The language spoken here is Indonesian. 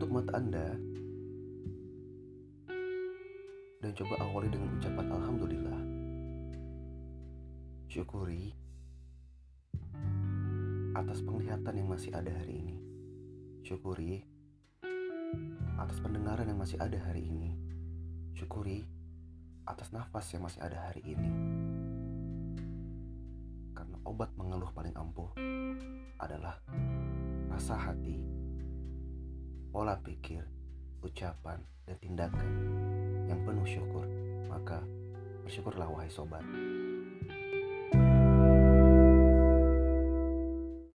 tutup mata Anda dan coba awali dengan ucapan Alhamdulillah. Syukuri atas penglihatan yang masih ada hari ini. Syukuri atas pendengaran yang masih ada hari ini. Syukuri atas nafas yang masih ada hari ini. Karena obat mengeluh paling ampuh adalah rasa hati pola pikir, ucapan, dan tindakan yang penuh syukur. Maka bersyukurlah wahai sobat.